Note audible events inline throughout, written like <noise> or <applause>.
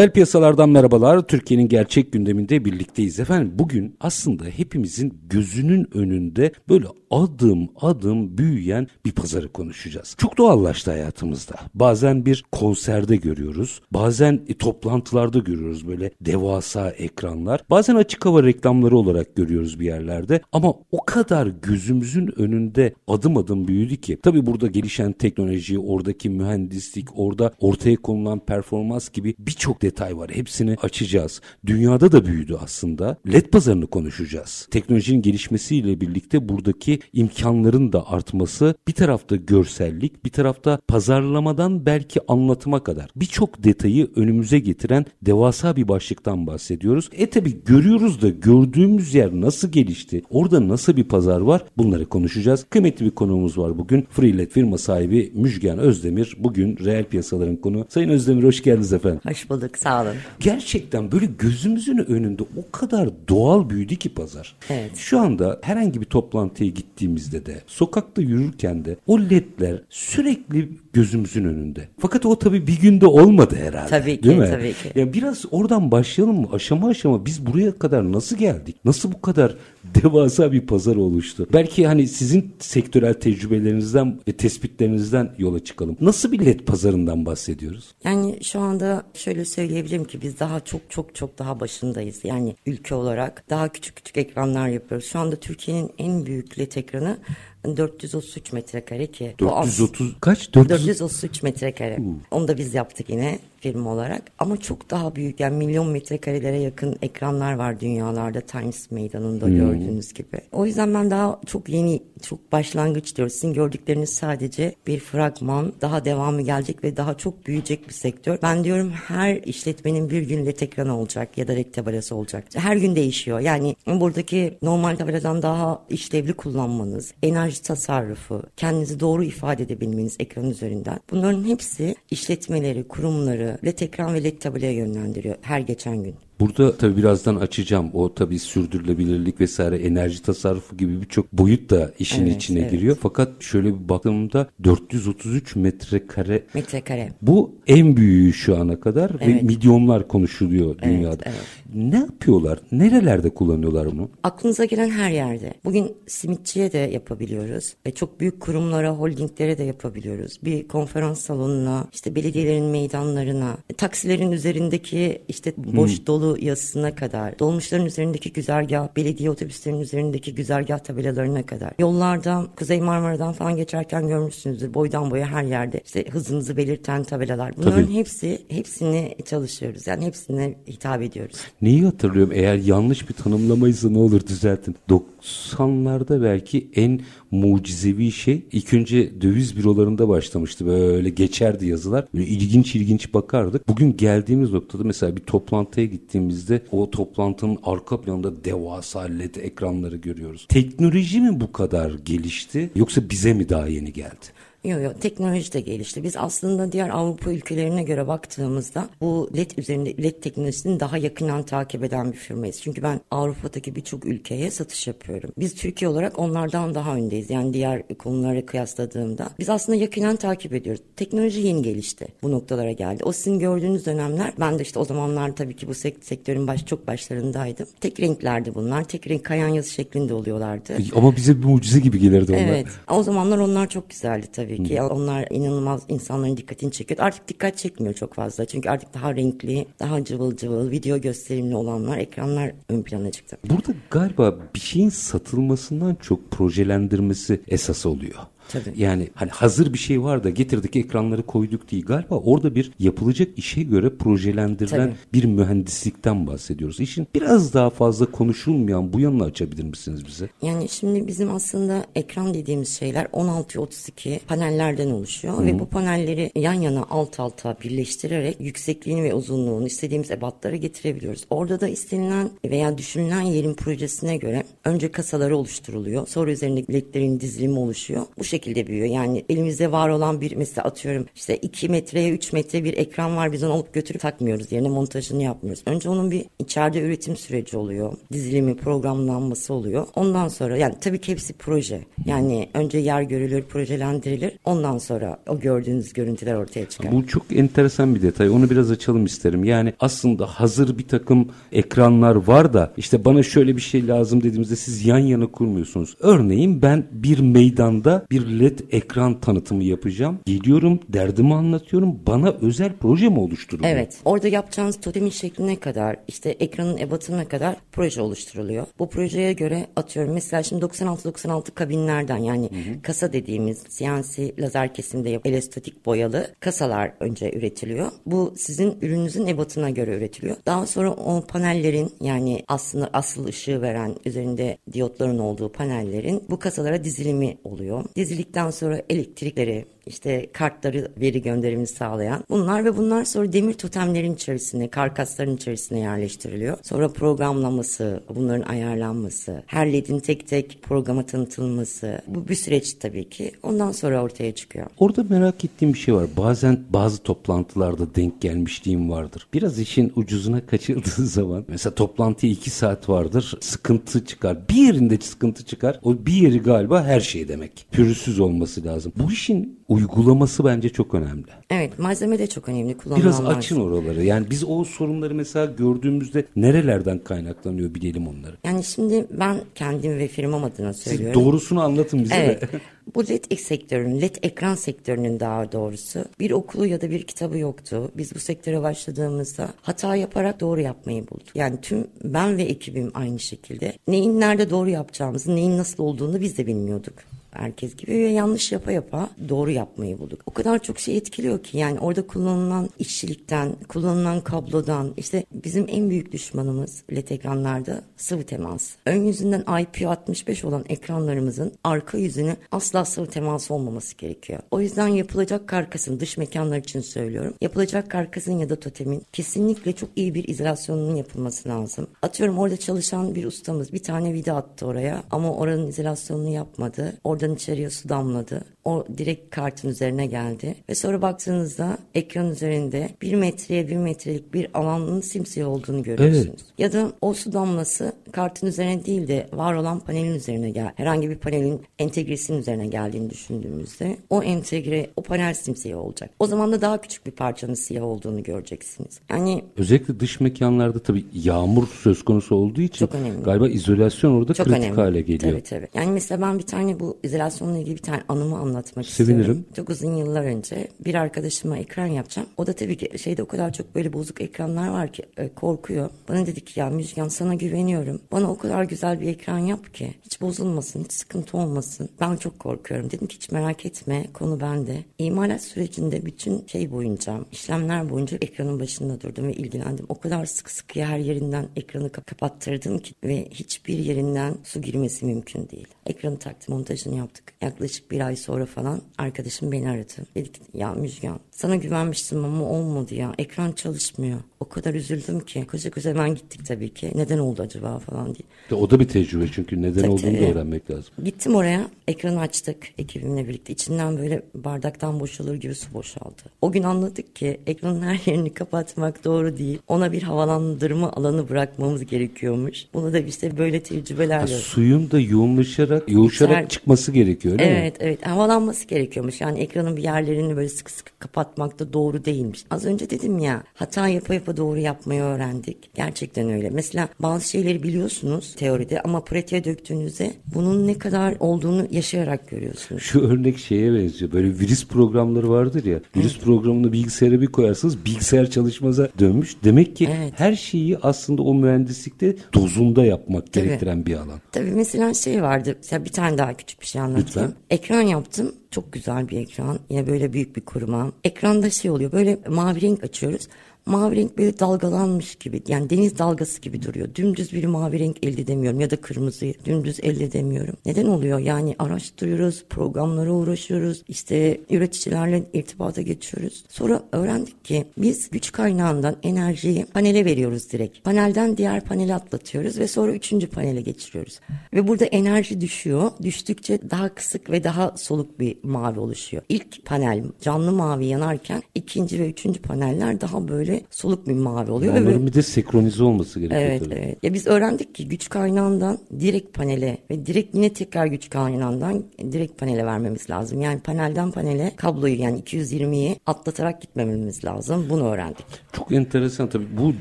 Reel piyasalardan merhabalar. Türkiye'nin gerçek gündeminde birlikteyiz. Efendim bugün aslında hepimizin gözünün önünde böyle adım adım büyüyen bir pazarı konuşacağız. Çok doğallaştı hayatımızda. Bazen bir konserde görüyoruz. Bazen e, toplantılarda görüyoruz böyle devasa ekranlar. Bazen açık hava reklamları olarak görüyoruz bir yerlerde. Ama o kadar gözümüzün önünde adım adım büyüdü ki. Tabii burada gelişen teknoloji, oradaki mühendislik, orada ortaya konulan performans gibi birçok detay var. Hepsini açacağız. Dünyada da büyüdü aslında. LED pazarını konuşacağız. Teknolojinin gelişmesiyle birlikte buradaki imkanların da artması bir tarafta görsellik, bir tarafta pazarlamadan belki anlatıma kadar birçok detayı önümüze getiren devasa bir başlıktan bahsediyoruz. E tabi görüyoruz da gördüğümüz yer nasıl gelişti? Orada nasıl bir pazar var? Bunları konuşacağız. Kıymetli bir konuğumuz var bugün. Freelet firma sahibi Müjgan Özdemir. Bugün reel piyasaların konu. Sayın Özdemir hoş geldiniz efendim. Hoş bulduk sağ olun. Gerçekten böyle gözümüzün önünde o kadar doğal büyüdü ki pazar. Evet. Şu anda herhangi bir toplantıya gittiğimizde de sokakta yürürken de o ledler sürekli gözümüzün önünde. Fakat o tabii bir günde olmadı herhalde. Tabii ki, değil mi? tabii ki. Yani biraz oradan başlayalım mı? Aşama aşama biz buraya kadar nasıl geldik? Nasıl bu kadar <laughs> devasa bir pazar oluştu? Belki hani sizin sektörel tecrübelerinizden ve tespitlerinizden yola çıkalım. Nasıl bir led pazarından bahsediyoruz? Yani şu anda şöyle söyleyebilirim ki biz daha çok çok çok daha başındayız. Yani ülke olarak daha küçük küçük ekranlar yapıyoruz. Şu anda Türkiye'nin en büyük led ekranı 433 metrekare ki. bu az- 430 kaç? 400 433 metrekare. Onu da biz yaptık yine firma olarak. Ama çok daha büyük yani milyon metrekarelere yakın ekranlar var dünyalarda Times Meydanı'nda gördüğünüz gibi. O yüzden ben daha çok yeni, çok başlangıç diyoruz. Sizin gördükleriniz sadece bir fragman. Daha devamı gelecek ve daha çok büyüyecek bir sektör. Ben diyorum her işletmenin bir gün led ekranı olacak ya da led tabelası olacak. Her gün değişiyor. Yani buradaki normal tabeladan daha işlevli kullanmanız, enerji tasarrufu, kendinizi doğru ifade edebilmeniz ekran üzerinden. Bunların hepsi işletmeleri, kurumları led ekran ve led tabelaya yönlendiriyor her geçen gün. Burada tabii birazdan açacağım. O tabii sürdürülebilirlik vesaire enerji tasarrufu gibi birçok boyut da işin Evet, içine evet. giriyor. Fakat şöyle bir baktığımda 433 metrekare Metrekare. bu en büyüğü şu ana kadar ve Evet. milyonlar konuşuluyor dünyada. evet. Ne yapıyorlar? Nerelerde kullanıyorlar bunu? Aklınıza gelen her yerde. Bugün simitçiye de yapabiliyoruz. Ve çok büyük kurumlara, holdinglere de yapabiliyoruz. Bir konferans salonuna, işte belediyelerin meydanlarına, taksilerin üzerindeki işte boş dolu yazısına kadar, dolmuşların üzerindeki güzergah, belediye otobüslerinin üzerindeki güzergah tabelalarına kadar. Yollarda, Kuzey Marmara'dan falan geçerken görmüşsünüzdür. Boydan boya her yerde işte hızınızı belirten tabelalar. Bunların Tabii. hepsi, hepsini çalışıyoruz. Yani hepsine hitap ediyoruz. Neyi hatırlıyorum? Eğer yanlış bir tanımlamaysa ne olur düzeltin. 90'larda belki en mucizevi şey ilk önce döviz bürolarında başlamıştı. Böyle geçerdi yazılar. Böyle ilginç ilginç bakardık. Bugün geldiğimiz noktada mesela bir toplantıya gittiğimizde o toplantının arka planında devasa led ekranları görüyoruz. Teknoloji mi bu kadar gelişti yoksa bize mi daha yeni geldi? Yok yok teknoloji de gelişti. Biz aslında diğer Avrupa ülkelerine göre baktığımızda bu LED üzerinde LED teknolojisini daha yakından takip eden bir firmayız. Çünkü ben Avrupa'daki birçok ülkeye satış yapıyorum. Biz Türkiye olarak onlardan daha öndeyiz. Yani diğer konulara kıyasladığımda. Biz aslında yakından takip ediyoruz. Teknoloji yeni gelişti. Bu noktalara geldi. O sizin gördüğünüz dönemler ben de işte o zamanlar tabii ki bu sek- sektörün baş, çok başlarındaydım. Tek renklerdi bunlar. Tek renk kayan yazı şeklinde oluyorlardı. Ama bize bir mucize gibi gelirdi onlar. Evet. O zamanlar onlar çok güzeldi tabii ki. Onlar inanılmaz insanların dikkatini çekiyor. Artık dikkat çekmiyor çok fazla. Çünkü artık daha renkli, daha cıvıl cıvıl, video gösterimli olanlar, ekranlar ön plana çıktı. Burada galiba bir şeyin satılmasından çok projelendirmesi esas oluyor. Tabii. Yani hani hazır bir şey var da getirdik ekranları koyduk değil. Galiba orada bir yapılacak işe göre projelendirilen Tabii. bir mühendislikten bahsediyoruz. İşin biraz daha fazla konuşulmayan bu yanını açabilir misiniz bize? Yani şimdi bizim aslında ekran dediğimiz şeyler 16-32 panellerden oluşuyor ve bu panelleri yan yana alt alta birleştirerek yüksekliğini ve uzunluğunu istediğimiz ebatlara getirebiliyoruz. Orada da istenilen veya düşünülen yerin projesine göre önce kasaları oluşturuluyor. Sonra üzerinde ledlerin dizilimi oluşuyor. Bu şekilde büyüyor. Yani elimizde var olan bir mesela atıyorum işte 2 metreye 3 metre bir ekran var biz onu alıp götürüp takmıyoruz. Yerine montajını yapmıyoruz. Önce onun bir içeride üretim süreci oluyor. Dizilimi, programlanması oluyor. Ondan sonra yani tabii ki hepsi proje. Yani önce yer görülür, projelendirilir. Ondan sonra o gördüğünüz görüntüler ortaya çıkar. Bu çok enteresan bir detay. Onu biraz açalım isterim. Yani aslında hazır bir takım ekranlar var da işte bana şöyle bir şey lazım dediğimizde siz yan yana kurmuyorsunuz. Örneğin ben bir meydanda bir led ekran tanıtımı yapacağım. Geliyorum derdimi anlatıyorum. Bana özel proje mi oluşturuluyor? Evet. Orada yapacağınız totemin şekline kadar işte ekranın ebatına kadar proje oluşturuluyor. Bu projeye göre atıyorum mesela şimdi 96-96 kabinlerden yani kasa dediğimiz CNC lazer kesimde elestotik boyalı kasalar önce üretiliyor. Bu sizin ürününüzün ebatına göre üretiliyor. Daha sonra o panellerin yani aslında asıl ışığı veren üzerinde diyotların olduğu panellerin bu kasalara dizilimi oluyor. Dizildikten sonra elektrikleri işte kartları veri gönderimini sağlayan bunlar ve bunlar sonra demir totemlerin içerisine, karkasların içerisine yerleştiriliyor. Sonra programlaması, bunların ayarlanması, her ledin tek tek programa tanıtılması. Bu bir süreç tabii ki. Ondan sonra ortaya çıkıyor. Orada merak ettiğim bir şey var. Bazen bazı toplantılarda denk gelmişliğim vardır. Biraz işin ucuzuna <laughs> kaçıldığı zaman mesela toplantıya iki saat vardır. Sıkıntı çıkar. Bir yerinde sıkıntı çıkar. O bir yeri galiba her şey demek. Pürüzsüz olması lazım. Bu işin uygulaması bence çok önemli. Evet malzeme de çok önemli. Kullanılan Biraz malzeme. açın oraları. Yani biz o sorunları mesela gördüğümüzde nerelerden kaynaklanıyor bilelim onları. Yani şimdi ben kendim ve firmam adına Siz söylüyorum. doğrusunu anlatın bize Evet. de. <laughs> Bu LED sektörünün, LED ekran sektörünün daha doğrusu bir okulu ya da bir kitabı yoktu. Biz bu sektöre başladığımızda hata yaparak doğru yapmayı bulduk. Yani tüm ben ve ekibim aynı şekilde neyin nerede doğru yapacağımızı, neyin nasıl olduğunu biz de bilmiyorduk herkes gibi ve yanlış yapa yapa doğru yapmayı bulduk. O kadar çok şey etkiliyor ki yani orada kullanılan işçilikten, kullanılan kablodan işte bizim en büyük düşmanımız LED ekranlarda sıvı temas. Ön yüzünden IP65 olan ekranlarımızın arka yüzünü asla sıvı temas olmaması gerekiyor. O yüzden yapılacak karkasın dış mekanlar için söylüyorum. Yapılacak karkasın ya da totemin kesinlikle çok iyi bir izolasyonunun yapılması lazım. Atıyorum orada çalışan bir ustamız bir tane vida attı oraya ama oranın izolasyonunu yapmadı. Oradan içeriye su damladı. O direkt kartın üzerine geldi. Ve sonra baktığınızda ekran üzerinde bir metreye bir metrelik bir alanın simsiyah olduğunu görüyorsunuz. Evet. Ya da o su damlası kartın üzerine değil de var olan panelin üzerine gel. Herhangi bir panelin entegresinin üzerine geldiğini düşündüğümüzde o entegre, o panel simsiyah olacak. O zaman da daha küçük bir parçanın siyah olduğunu göreceksiniz. Yani Özellikle dış mekanlarda tabii yağmur söz konusu olduğu için Çok önemli. galiba izolasyon orada çok kritik önemli. hale geliyor. Tabii tabii. Yani mesela ben bir tane bu izolasyonla ilgili bir tane anımı anlatmak Sevinirim. istiyorum. Çok uzun yıllar önce bir arkadaşıma ekran yapacağım. O da tabii ki şeyde o kadar çok böyle bozuk ekranlar var ki e, korkuyor. Bana dedi ki ya Müjgan sana güveniyorum. Bana o kadar güzel bir ekran yap ki hiç bozulmasın, hiç sıkıntı olmasın. Ben çok korkuyorum. Dedim ki hiç merak etme konu bende. İmalat sürecinde bütün şey boyunca, işlemler boyunca ekranın başında durdum ve ilgilendim. O kadar sık sık her yerinden ekranı kap- kapattırdım ki ve hiçbir yerinden su girmesi mümkün değil. Ekranı taktım, montajını yaptık. Yaklaşık bir ay sonra falan arkadaşım beni aradı. Dedi ki ya Müjgan sana güvenmiştim ama olmadı ya. Ekran çalışmıyor. O kadar üzüldüm ki. Koca koca hemen gittik tabii ki. Neden oldu acaba falan diye. De O da bir tecrübe çünkü neden Tabii, olduğunu da tabii. öğrenmek lazım. Gittim oraya, ekranı açtık ekibimle birlikte. İçinden böyle bardaktan boşalır gibi su boşaldı. O gün anladık ki ekranın her yerini kapatmak doğru değil. Ona bir havalandırma alanı bırakmamız gerekiyormuş. Bunu da işte böyle Ha, tecrübelerle... suyun da yoğunlaşarak, yoğuşarak Güzel. çıkması gerekiyor öyle mi? Evet evet havalanması gerekiyormuş. Yani ekranın bir yerlerini böyle sıkı sıkı kapatmak da doğru değilmiş. Az önce dedim ya hata yapa yapa doğru yapmayı öğrendik. Gerçekten öyle. Mesela bazı şeyleri biliyorsunuz teoride ama pratiğe döktüğünüzde bunun ne kadar olduğunu yaşayarak görüyorsunuz. Şu örnek şeye benziyor. Böyle virüs programları vardır ya. Virüs evet. programını bilgisayara bir koyarsınız bilgisayar çalışmaza dönmüş. Demek ki evet. her şeyi aslında o mühendislikte dozunda yapmak Tabii. gerektiren bir alan. Tabii mesela şey vardı. Mesela bir tane daha küçük bir şey anlatayım. Lütfen. Ekran yaptım. Çok güzel bir ekran. Yine böyle büyük bir kuruma. Ekranda şey oluyor. Böyle mavi renk açıyoruz mavi renk böyle dalgalanmış gibi yani deniz dalgası gibi duruyor. Dümdüz bir mavi renk elde edemiyorum ya da kırmızıyı dümdüz elde edemiyorum. Neden oluyor? Yani araştırıyoruz, programlara uğraşıyoruz, işte üreticilerle irtibata geçiyoruz. Sonra öğrendik ki biz güç kaynağından enerjiyi panele veriyoruz direkt. Panelden diğer panele atlatıyoruz ve sonra üçüncü panele geçiriyoruz. Ve burada enerji düşüyor. Düştükçe daha kısık ve daha soluk bir mavi oluşuyor. İlk panel canlı mavi yanarken ikinci ve üçüncü paneller daha böyle soluk bir mavi oluyor. Onların evet. bir de senkronize olması gerekiyor. Evet, tabii. evet. Ya biz öğrendik ki güç kaynağından direkt panele ve direkt yine tekrar güç kaynağından direkt panele vermemiz lazım. Yani panelden panele kabloyu yani 220'yi atlatarak gitmememiz lazım. Bunu öğrendik. Çok enteresan tabii. Bu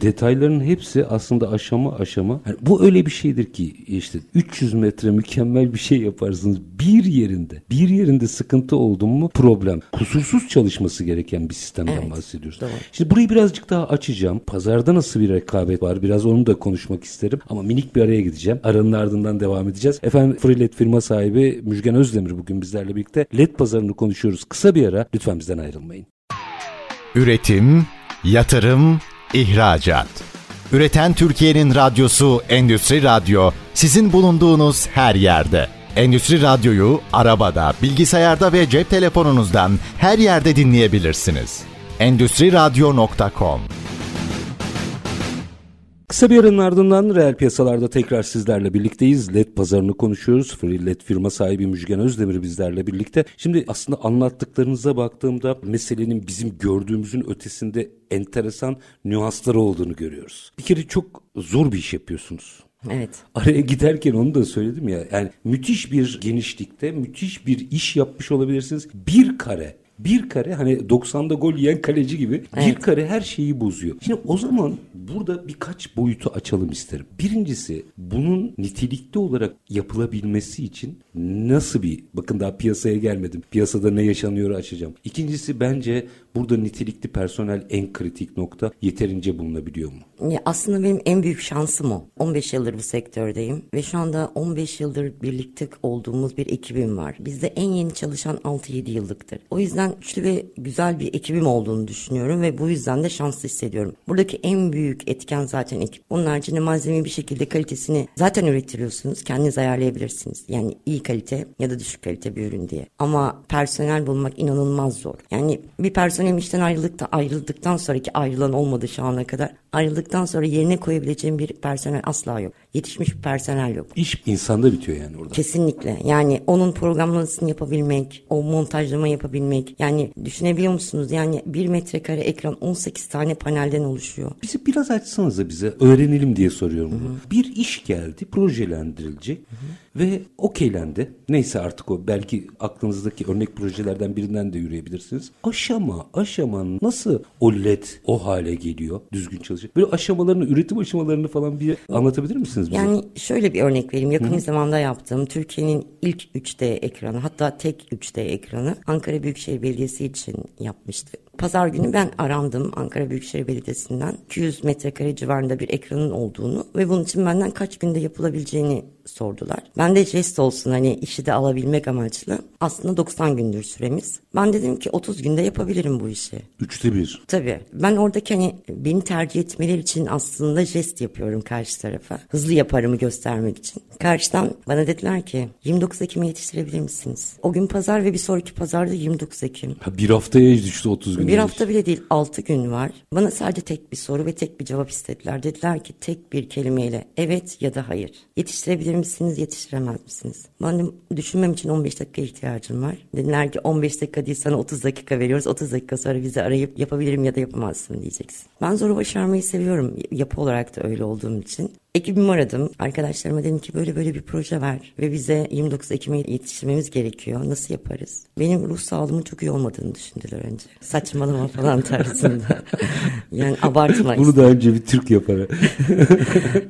detayların hepsi aslında aşama aşama. Yani bu öyle bir şeydir ki işte 300 metre mükemmel bir şey yaparsınız. Bir yerinde, bir yerinde sıkıntı oldu mu problem. Kusursuz çalışması gereken bir sistemden evet, bahsediyoruz. Doğru. Şimdi burayı birazcık daha açacağım. Pazarda nasıl bir rekabet var? Biraz onu da konuşmak isterim. Ama minik bir araya gideceğim. Aranın ardından devam edeceğiz. Efendim Freeled firma sahibi Müjgan Özdemir bugün bizlerle birlikte. LED pazarını konuşuyoruz. Kısa bir ara. Lütfen bizden ayrılmayın. Üretim, yatırım, ihracat. Üreten Türkiye'nin radyosu Endüstri Radyo sizin bulunduğunuz her yerde. Endüstri Radyo'yu arabada, bilgisayarda ve cep telefonunuzdan her yerde dinleyebilirsiniz endüstriradyo.com Kısa bir aranın ardından reel piyasalarda tekrar sizlerle birlikteyiz. LED pazarını konuşuyoruz. Free LED firma sahibi Müjgan Özdemir bizlerle birlikte. Şimdi aslında anlattıklarınıza baktığımda meselenin bizim gördüğümüzün ötesinde enteresan nüansları olduğunu görüyoruz. Bir kere çok zor bir iş yapıyorsunuz. Evet. Araya giderken onu da söyledim ya. Yani müthiş bir genişlikte, müthiş bir iş yapmış olabilirsiniz. Bir kare bir kare hani 90'da gol yiyen kaleci gibi evet. bir kare her şeyi bozuyor. Şimdi o zaman burada birkaç boyutu açalım isterim. Birincisi bunun nitelikli olarak yapılabilmesi için nasıl bir bakın daha piyasaya gelmedim. Piyasada ne yaşanıyor açacağım. İkincisi bence burada nitelikli personel en kritik nokta yeterince bulunabiliyor mu? Ya aslında benim en büyük şansım o. 15 yıldır bu sektördeyim ve şu anda 15 yıldır birlikte olduğumuz bir ekibim var. Bizde en yeni çalışan 6-7 yıllıktır. O yüzden güçlü ve güzel bir ekibim olduğunu düşünüyorum ve bu yüzden de şanslı hissediyorum. Buradaki en büyük etken zaten ekip. Onun haricinde malzemeyi bir şekilde kalitesini zaten üretiriyorsunuz. Kendiniz ayarlayabilirsiniz. Yani iyi kalite ya da düşük kalite bir ürün diye. Ama personel bulmak inanılmaz zor. Yani bir personel işten ayrıldıkta ayrıldıktan sonraki ayrılan olmadı şu ana kadar. Ayrıldıktan sonra yerine koyabileceğim bir personel asla yok. Yetişmiş bir personel yok. İş insanda bitiyor yani orada. Kesinlikle. Yani onun programlamasını yapabilmek, o montajlama yapabilmek. Yani düşünebiliyor musunuz? Yani bir metrekare ekran 18 tane panelden oluşuyor. Bizi biraz açsanız da bize öğrenelim diye soruyorum bunu. Hı-hı. Bir iş geldi, projelendirilecek. Hı-hı ve okeylendi. Neyse artık o belki aklınızdaki örnek projelerden birinden de yürüyebilirsiniz. Aşama aşama nasıl o led o hale geliyor düzgün çalışıyor. Böyle aşamalarını üretim aşamalarını falan bir anlatabilir misiniz bize? Yani şöyle bir örnek vereyim. Yakın Hı. zamanda yaptığım Türkiye'nin ilk 3D ekranı hatta tek 3D ekranı Ankara Büyükşehir Belediyesi için yapmıştı. Pazar günü ben arandım Ankara Büyükşehir Belediyesi'nden 200 metrekare civarında bir ekranın olduğunu ve bunun için benden kaç günde yapılabileceğini sordular. Ben de jest olsun hani işi de alabilmek amaçlı. Aslında 90 gündür süremiz. Ben dedim ki 30 günde yapabilirim bu işi. Üçte bir. Tabii. Ben oradaki hani beni tercih etmeleri için aslında jest yapıyorum karşı tarafa. Hızlı yaparımı göstermek için. Karşıdan bana dediler ki 29 Ekim'e yetiştirebilir misiniz? O gün pazar ve bir sonraki pazarda 29 Ekim. Ha, bir haftaya düştü 30 gün. Bir hafta bile değil 6 gün var. Bana sadece tek bir soru ve tek bir cevap istediler. Dediler ki tek bir kelimeyle evet ya da hayır. Yetiştirebilir misiniz yetiştiremez misiniz? Ben de düşünmem için 15 dakika ihtiyacım var. Dediler ki 15 dakika değil sana 30 dakika veriyoruz. 30 dakika sonra bizi arayıp yapabilirim ya da yapamazsın diyeceksin. Ben zoru başarmayı seviyorum. Yapı olarak da öyle olduğum için. Ekibimi aradım. Arkadaşlarıma dedim ki böyle böyle bir proje var ve bize 29 Ekim'e yetiştirmemiz gerekiyor. Nasıl yaparız? Benim ruh sağlığımın çok iyi olmadığını düşündüler önce. Saçmalama falan tarzında. <laughs> yani abartma. Bunu da önce bir Türk yapar. <laughs>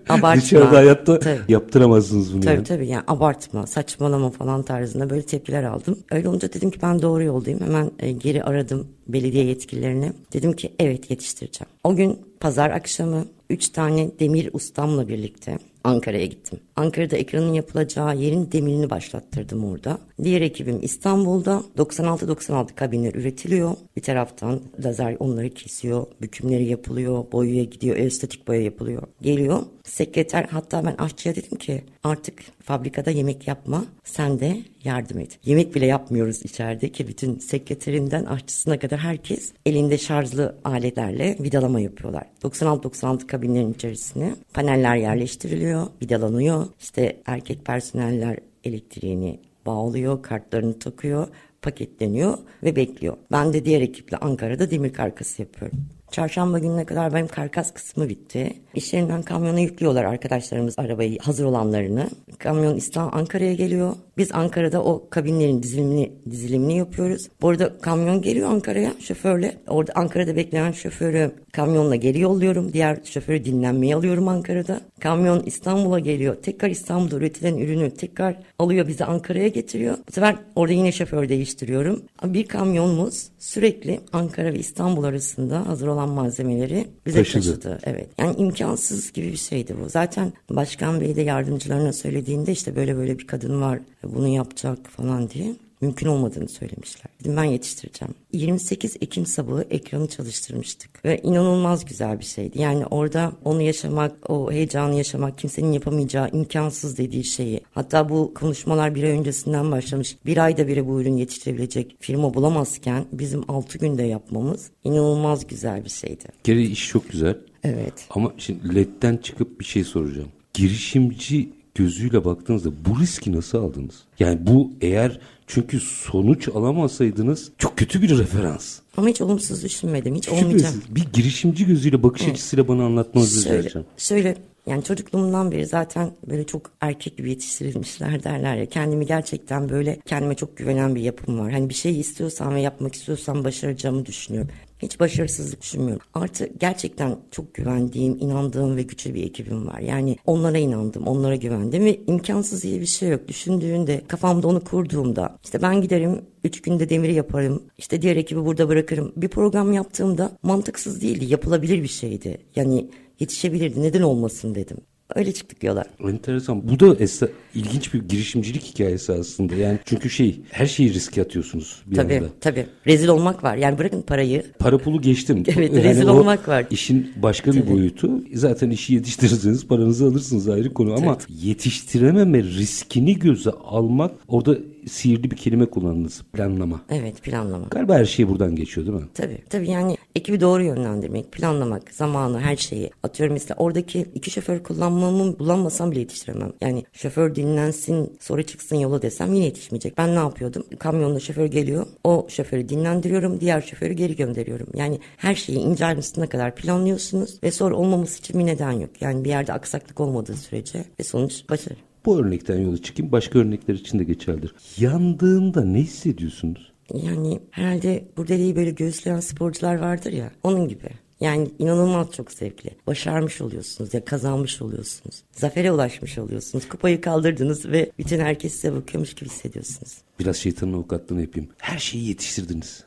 abartma. Dışarıda hayatta Tabii. yaptıramazsınız bunu Tabii yani. tabii yani abartma, saçmalama falan tarzında böyle tepkiler aldım. Öyle olunca dedim ki ben doğru yoldayım. Hemen e, geri aradım belediye yetkililerini. Dedim ki evet yetiştireceğim. O gün pazar akşamı üç tane demir ustamla birlikte Ankara'ya gittim. Ankara'da ekranın yapılacağı yerin demirini başlattırdım orada. Diğer ekibim İstanbul'da 96-96 kabinler üretiliyor. Bir taraftan lazer onları kesiyor, bükümleri yapılıyor, boyaya gidiyor, estetik boya yapılıyor. Geliyor. Sekreter hatta ben aşçıya dedim ki artık fabrikada yemek yapma sen de yardım et. Yemek bile yapmıyoruz içeride ki bütün sekreterinden aşçısına kadar herkes elinde şarjlı aletlerle vidalama yapıyorlar. 96-96 kabinlerin içerisine paneller yerleştiriliyor, vidalanıyor. İşte erkek personeller elektriğini bağlıyor, kartlarını takıyor, paketleniyor ve bekliyor. Ben de diğer ekiple Ankara'da demir karkası yapıyorum. Çarşamba gününe kadar benim karkas kısmı bitti. İş yerinden kamyona yüklüyorlar arkadaşlarımız arabayı hazır olanlarını. Kamyon İstanbul Ankara'ya geliyor. Biz Ankara'da o kabinlerin dizilimini, dizilimini yapıyoruz. Bu arada kamyon geliyor Ankara'ya şoförle. Orada Ankara'da bekleyen şoförü kamyonla geri yolluyorum. Diğer şoförü dinlenmeye alıyorum Ankara'da. Kamyon İstanbul'a geliyor. Tekrar İstanbul'da üretilen ürünü tekrar alıyor bizi Ankara'ya getiriyor. Bu sefer orada yine şoför değiştiriyorum. Bir kamyonumuz sürekli Ankara ve İstanbul arasında hazır olan malzemeleri bize Taşıdı. taşıdı. Evet. Yani imkansız gibi bir şeydi bu. Zaten Başkan Bey de yardımcılarına söylediğinde işte böyle böyle bir kadın var bunu yapacak falan diye mümkün olmadığını söylemişler. Dedim ben yetiştireceğim. 28 Ekim sabahı ekranı çalıştırmıştık ve inanılmaz güzel bir şeydi. Yani orada onu yaşamak, o heyecanı yaşamak, kimsenin yapamayacağı imkansız dediği şeyi. Hatta bu konuşmalar bir ay öncesinden başlamış. Bir ayda bile bu ürün yetiştirebilecek firma bulamazken bizim 6 günde yapmamız inanılmaz güzel bir şeydi. Geri iş çok güzel. Evet. Ama şimdi LED'den çıkıp bir şey soracağım. Girişimci gözüyle baktığınızda bu riski nasıl aldınız? Yani bu eğer çünkü sonuç alamasaydınız çok kötü bir referans. Ama hiç olumsuz düşünmedim. Hiç olmayacak. Bir girişimci gözüyle bakış açısıyla bana anlatmanızı rica edeceğim. şöyle yani çocukluğumdan beri zaten böyle çok erkek gibi yetiştirilmişler derler ya. Kendimi gerçekten böyle kendime çok güvenen bir yapım var. Hani bir şey istiyorsam ve yapmak istiyorsam başaracağımı düşünüyorum. Hiç başarısızlık düşünmüyorum. Artı gerçekten çok güvendiğim, inandığım ve güçlü bir ekibim var. Yani onlara inandım, onlara güvendim ve imkansız diye bir şey yok. Düşündüğünde, kafamda onu kurduğumda işte ben giderim Üç günde demiri yaparım. İşte diğer ekibi burada bırakırım. Bir program yaptığımda mantıksız değildi. Yapılabilir bir şeydi. Yani yetişebilirdi. Neden olmasın dedim. Öyle çıktık yola. Enteresan. Bu da esa- ilginç bir girişimcilik hikayesi aslında. Yani çünkü şey her şeyi riske atıyorsunuz bir Tabii anda. tabii. Rezil olmak var. Yani bırakın parayı. Para pulu geçtim. <laughs> Evet, rezil o olmak var. İşin başka bir boyutu. Zaten işi yetiştirirseniz paranızı alırsınız ayrı konu ama yetiştirememe riskini göze almak orada sihirli bir kelime kullandınız. Planlama. Evet planlama. Galiba her şey buradan geçiyor değil mi? Tabii tabii yani ekibi doğru yönlendirmek, planlamak, zamanı, her şeyi. Atıyorum mesela oradaki iki şoför kullanmamı kullanmasam bile yetiştiremem. Yani şoför dinlensin sonra çıksın yola desem yine yetişmeyecek. Ben ne yapıyordum? Kamyonda şoför geliyor. O şoförü dinlendiriyorum. Diğer şoförü geri gönderiyorum. Yani her şeyi ince ayrıntısına kadar planlıyorsunuz ve sonra olmaması için bir neden yok. Yani bir yerde aksaklık olmadığı sürece ve sonuç başarı. Bu örnekten yola çıkayım. Başka örnekler için de geçerlidir. Yandığında ne hissediyorsunuz? Yani herhalde bu deliği böyle göğüsleyen sporcular vardır ya onun gibi. Yani inanılmaz çok zevkli. Başarmış oluyorsunuz ya kazanmış oluyorsunuz. Zafere ulaşmış oluyorsunuz. Kupayı kaldırdınız ve bütün herkes size bakıyormuş gibi hissediyorsunuz. Biraz şeytanın avukatlığını yapayım. Her şeyi yetiştirdiniz.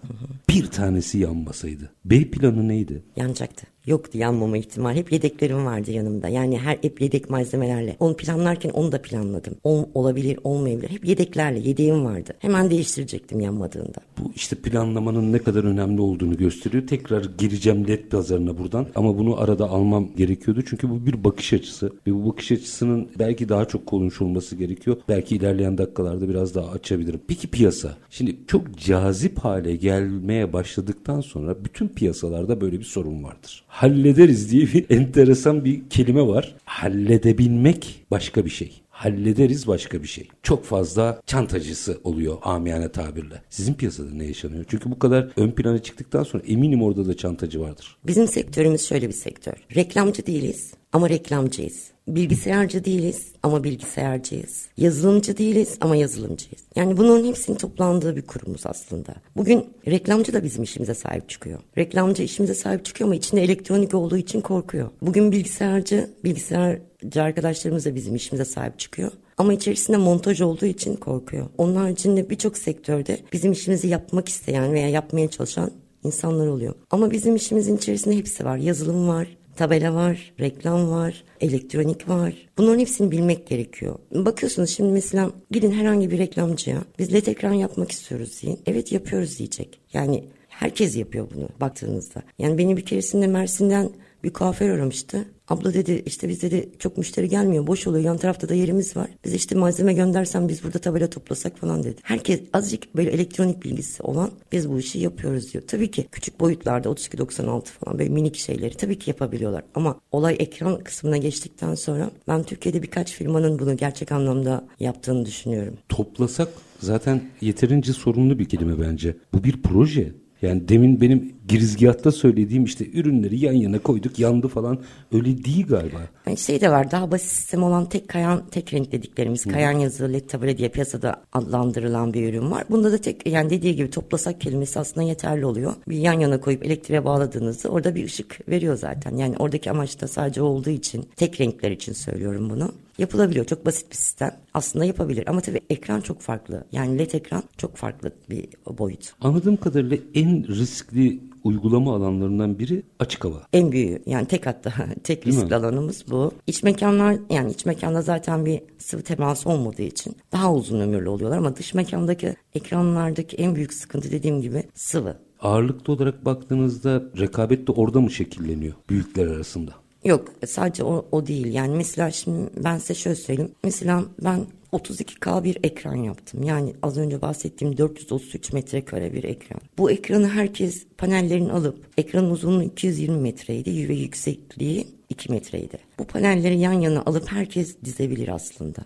Bir tanesi yanmasaydı. B planı neydi? Yanacaktı. Yoktu yanmama ihtimal. Hep yedeklerim vardı yanımda. Yani her hep yedek malzemelerle. Onu planlarken onu da planladım. Ol, olabilir, olmayabilir. Hep yedeklerle, yedeğim vardı. Hemen değiştirecektim yanmadığında. Bu işte planlamanın ne kadar önemli olduğunu gösteriyor. Tekrar gireceğim led pazarına buradan. Ama bunu arada almam gerekiyordu. Çünkü bu bir bakış açısı. Ve bu bakış açısının belki daha çok konuşulması gerekiyor. Belki ilerleyen dakikalarda biraz daha açabilirim. Peki piyasa. Şimdi çok cazip hale gelmeye başladıktan sonra bütün piyasalarda böyle bir sorun vardır. Hallederiz diye bir <laughs> enteresan bir kelime var. Halledebilmek başka bir şey hallederiz başka bir şey. Çok fazla çantacısı oluyor amiyane tabirle. Sizin piyasada ne yaşanıyor? Çünkü bu kadar ön plana çıktıktan sonra eminim orada da çantacı vardır. Bizim sektörümüz şöyle bir sektör. Reklamcı değiliz ama reklamcıyız. bilgisayarcı değiliz ama bilgisayarcıyız. Yazılımcı değiliz ama yazılımcıyız. Yani bunların hepsinin toplandığı bir kurumuz aslında. Bugün reklamcı da bizim işimize sahip çıkıyor. Reklamcı işimize sahip çıkıyor ama içinde elektronik olduğu için korkuyor. Bugün bilgisayarcı, bilgisayarcı arkadaşlarımız da bizim işimize sahip çıkıyor. Ama içerisinde montaj olduğu için korkuyor. Onun haricinde birçok sektörde bizim işimizi yapmak isteyen veya yapmaya çalışan insanlar oluyor. Ama bizim işimizin içerisinde hepsi var. Yazılım var, tabela var, reklam var, elektronik var. Bunların hepsini bilmek gerekiyor. Bakıyorsunuz şimdi mesela gidin herhangi bir reklamcıya biz led ekran yapmak istiyoruz deyin. Evet yapıyoruz diyecek. Yani herkes yapıyor bunu baktığınızda. Yani beni bir keresinde Mersin'den bir kuaför aramıştı. Abla dedi işte biz dedi çok müşteri gelmiyor boş oluyor yan tarafta da yerimiz var. Biz işte malzeme göndersen biz burada tabela toplasak falan dedi. Herkes azıcık böyle elektronik bilgisi olan biz bu işi yapıyoruz diyor. Tabii ki küçük boyutlarda 32-96 falan böyle minik şeyleri tabii ki yapabiliyorlar. Ama olay ekran kısmına geçtikten sonra ben Türkiye'de birkaç firmanın bunu gerçek anlamda yaptığını düşünüyorum. Toplasak zaten yeterince sorunlu bir kelime bence. Bu bir proje. Yani demin benim girizgahta söylediğim işte ürünleri yan yana koyduk yandı falan öyle değil galiba. Yani şey de var daha basit sistem olan tek kayan tek renk dediklerimiz kayan yazılı led tabure diye piyasada adlandırılan bir ürün var. Bunda da tek yani dediği gibi toplasak kelimesi aslında yeterli oluyor. Bir yan yana koyup elektriğe bağladığınızda orada bir ışık veriyor zaten. Yani oradaki amaç da sadece olduğu için tek renkler için söylüyorum bunu yapılabiliyor. Çok basit bir sistem. Aslında yapabilir ama tabii ekran çok farklı. Yani LED ekran çok farklı bir boyut. Anladığım kadarıyla en riskli uygulama alanlarından biri açık hava. En büyüğü yani tek hatta <laughs> tek riskli alanımız bu. İç mekanlar yani iç mekanda zaten bir sıvı teması olmadığı için daha uzun ömürlü oluyorlar ama dış mekandaki ekranlardaki en büyük sıkıntı dediğim gibi sıvı. Ağırlıklı olarak baktığınızda rekabet de orada mı şekilleniyor büyükler arasında? Yok sadece o, o değil yani mesela şimdi ben size şöyle söyleyeyim. Mesela ben 32K bir ekran yaptım. Yani az önce bahsettiğim 433 metrekare bir ekran. Bu ekranı herkes panellerini alıp ekranın uzunluğu 220 metreydi ve yüksekliği 2 metreydi. Bu panelleri yan yana alıp herkes dizebilir aslında.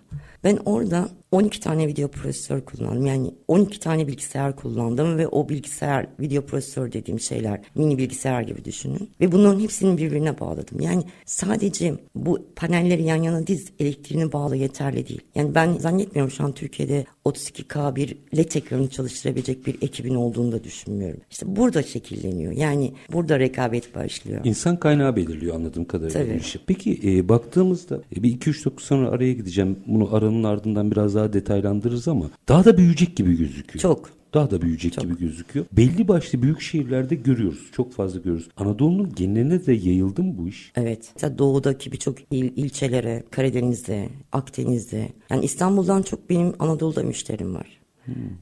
Ben orada 12 tane video prosesör kullandım. Yani 12 tane bilgisayar kullandım ve o bilgisayar video prosesör dediğim şeyler mini bilgisayar gibi düşünün. Ve bunların hepsini birbirine bağladım. Yani sadece bu panelleri yan yana diz elektriğini bağlı yeterli değil. Yani ben zannetmiyorum şu an Türkiye'de 32K bir LED ekranı çalıştırabilecek bir ekibin olduğunu da düşünmüyorum. İşte burada şekilleniyor. Yani burada rekabet başlıyor. İnsan kaynağı belirliyor anladığım kadarıyla Tabii. Peki e, baktığımızda e, bir 2-3 dakika sonra araya gideceğim. Bunu aranın ardından biraz daha detaylandırırız ama daha da büyüyecek gibi gözüküyor. Çok. Daha da büyüyecek gibi gözüküyor. Belli başlı büyük şehirlerde görüyoruz. Çok fazla görüyoruz. Anadolu'nun geneline de yayıldı mı bu iş? Evet. Mesela doğudaki birçok il, ilçelere, Karadeniz'de, Akdeniz'de. Yani İstanbul'dan çok benim Anadolu'da müşterim var.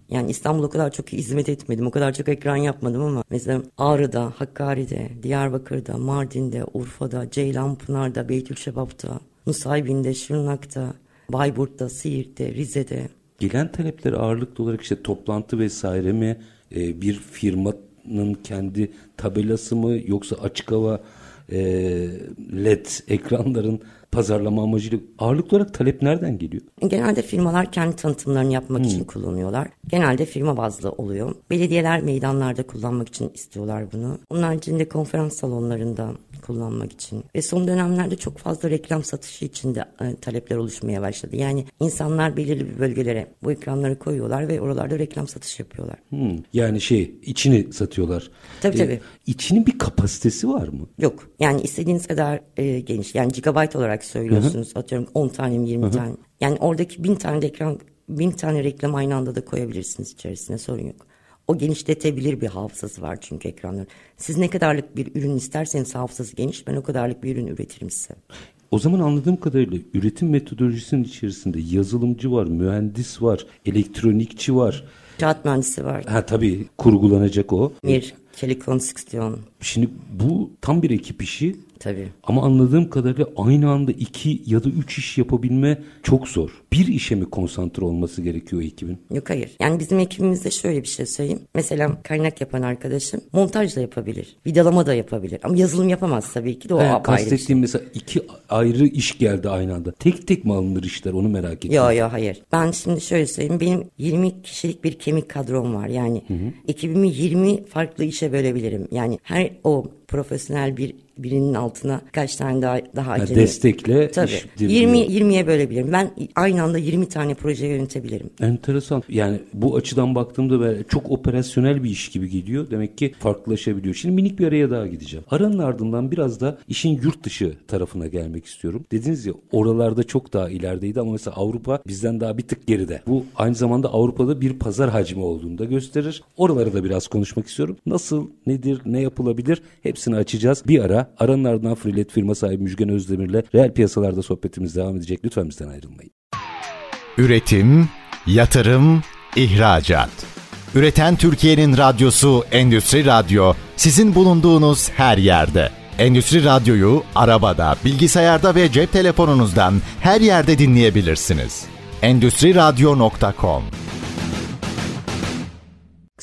Yani İstanbul'a o kadar çok hizmet etmedim. O kadar çok ekran yapmadım ama mesela Ağrı'da, Hakkari'de, Diyarbakır'da, Mardin'de, Urfa'da, Ceylanpınar'da, Beytülşebap'ta, Nusaybin'de, Şırnak'ta, Bayburt'ta, Siirt'te, Rize'de. Gelen talepler ağırlıklı olarak işte toplantı vesaire mi? E, bir firmanın kendi tabelası mı? Yoksa açık hava e, led ekranların pazarlama amacıyla ağırlıklı olarak talep nereden geliyor? Genelde firmalar kendi tanıtımlarını yapmak için kullanıyorlar. Genelde firma bazlı oluyor. Belediyeler meydanlarda kullanmak için istiyorlar bunu. Onun haricinde konferans salonlarında kullanmak için. Ve son dönemlerde çok fazla reklam satışı için de e, talepler oluşmaya başladı. Yani insanlar belirli bir bölgelere bu ekranları koyuyorlar ve oralarda reklam satışı yapıyorlar. Hmm, Yani şey içini satıyorlar. Tabii, tabii. İçinin bir kapasitesi var mı? Yok. Yani istediğiniz kadar e, geniş. Yani gigabyte olarak söylüyorsunuz. Atıyorum 10 tane mi 20 tane. Yani oradaki bin tane de ekran, bin tane reklam aynı anda da koyabilirsiniz içerisine sorun yok. O genişletebilir bir hafızası var çünkü ekranların. Siz ne kadarlık bir ürün isterseniz hafızası geniş ben o kadarlık bir ürün üretirim size. O zaman anladığım kadarıyla üretim metodolojisinin içerisinde yazılımcı var, mühendis var, elektronikçi var. Kağıt mühendisi var. Ha tabii kurgulanacak o. Bir telekonstrüksiyon Şimdi bu tam bir ekip işi tabii. ama anladığım kadarıyla aynı anda iki ya da üç iş yapabilme çok zor. Bir işe mi konsantre olması gerekiyor ekibin? Yok hayır. Yani bizim ekibimizde şöyle bir şey söyleyeyim. Mesela kaynak yapan arkadaşım montaj da yapabilir. Vidalama da yapabilir. Ama yazılım yapamaz tabii ki de o apayrı bir şey. kastettiğim mesela iki ayrı iş geldi aynı anda. Tek tek mi alınır işler onu merak ettim. Yok yok hayır. Ben şimdi şöyle söyleyeyim. Benim 20 kişilik bir kemik kadrom var. Yani ekibimi 20 farklı işe bölebilirim. Yani her o profesyonel bir birinin altına kaç tane daha daha Ha, acele. destekle Tabii. iş 20 diriliyor. 20'ye bölebilirim. Ben aynı anda 20 tane proje yönetebilirim. Enteresan. Yani bu açıdan baktığımda böyle çok operasyonel bir iş gibi geliyor. Demek ki farklılaşabiliyor. Şimdi minik bir araya daha gideceğim. Aranın ardından biraz da işin yurt dışı tarafına gelmek istiyorum. Dediniz ya oralarda çok daha ilerideydi ama mesela Avrupa bizden daha bir tık geride. Bu aynı zamanda Avrupa'da bir pazar hacmi olduğunu da gösterir. Oraları da biraz konuşmak istiyorum. Nasıl, nedir, ne yapılabilir hepsini açacağız. Bir ara aranın ardından Freelet firma sahibi Müjgan Özdemir'le reel piyasalarda sohbetimiz devam edecek. Lütfen bizden ayrılmayın. Üretim, yatırım, ihracat. Üreten Türkiye'nin radyosu Endüstri Radyo sizin bulunduğunuz her yerde. Endüstri Radyo'yu arabada, bilgisayarda ve cep telefonunuzdan her yerde dinleyebilirsiniz. Endüstri Radyo.com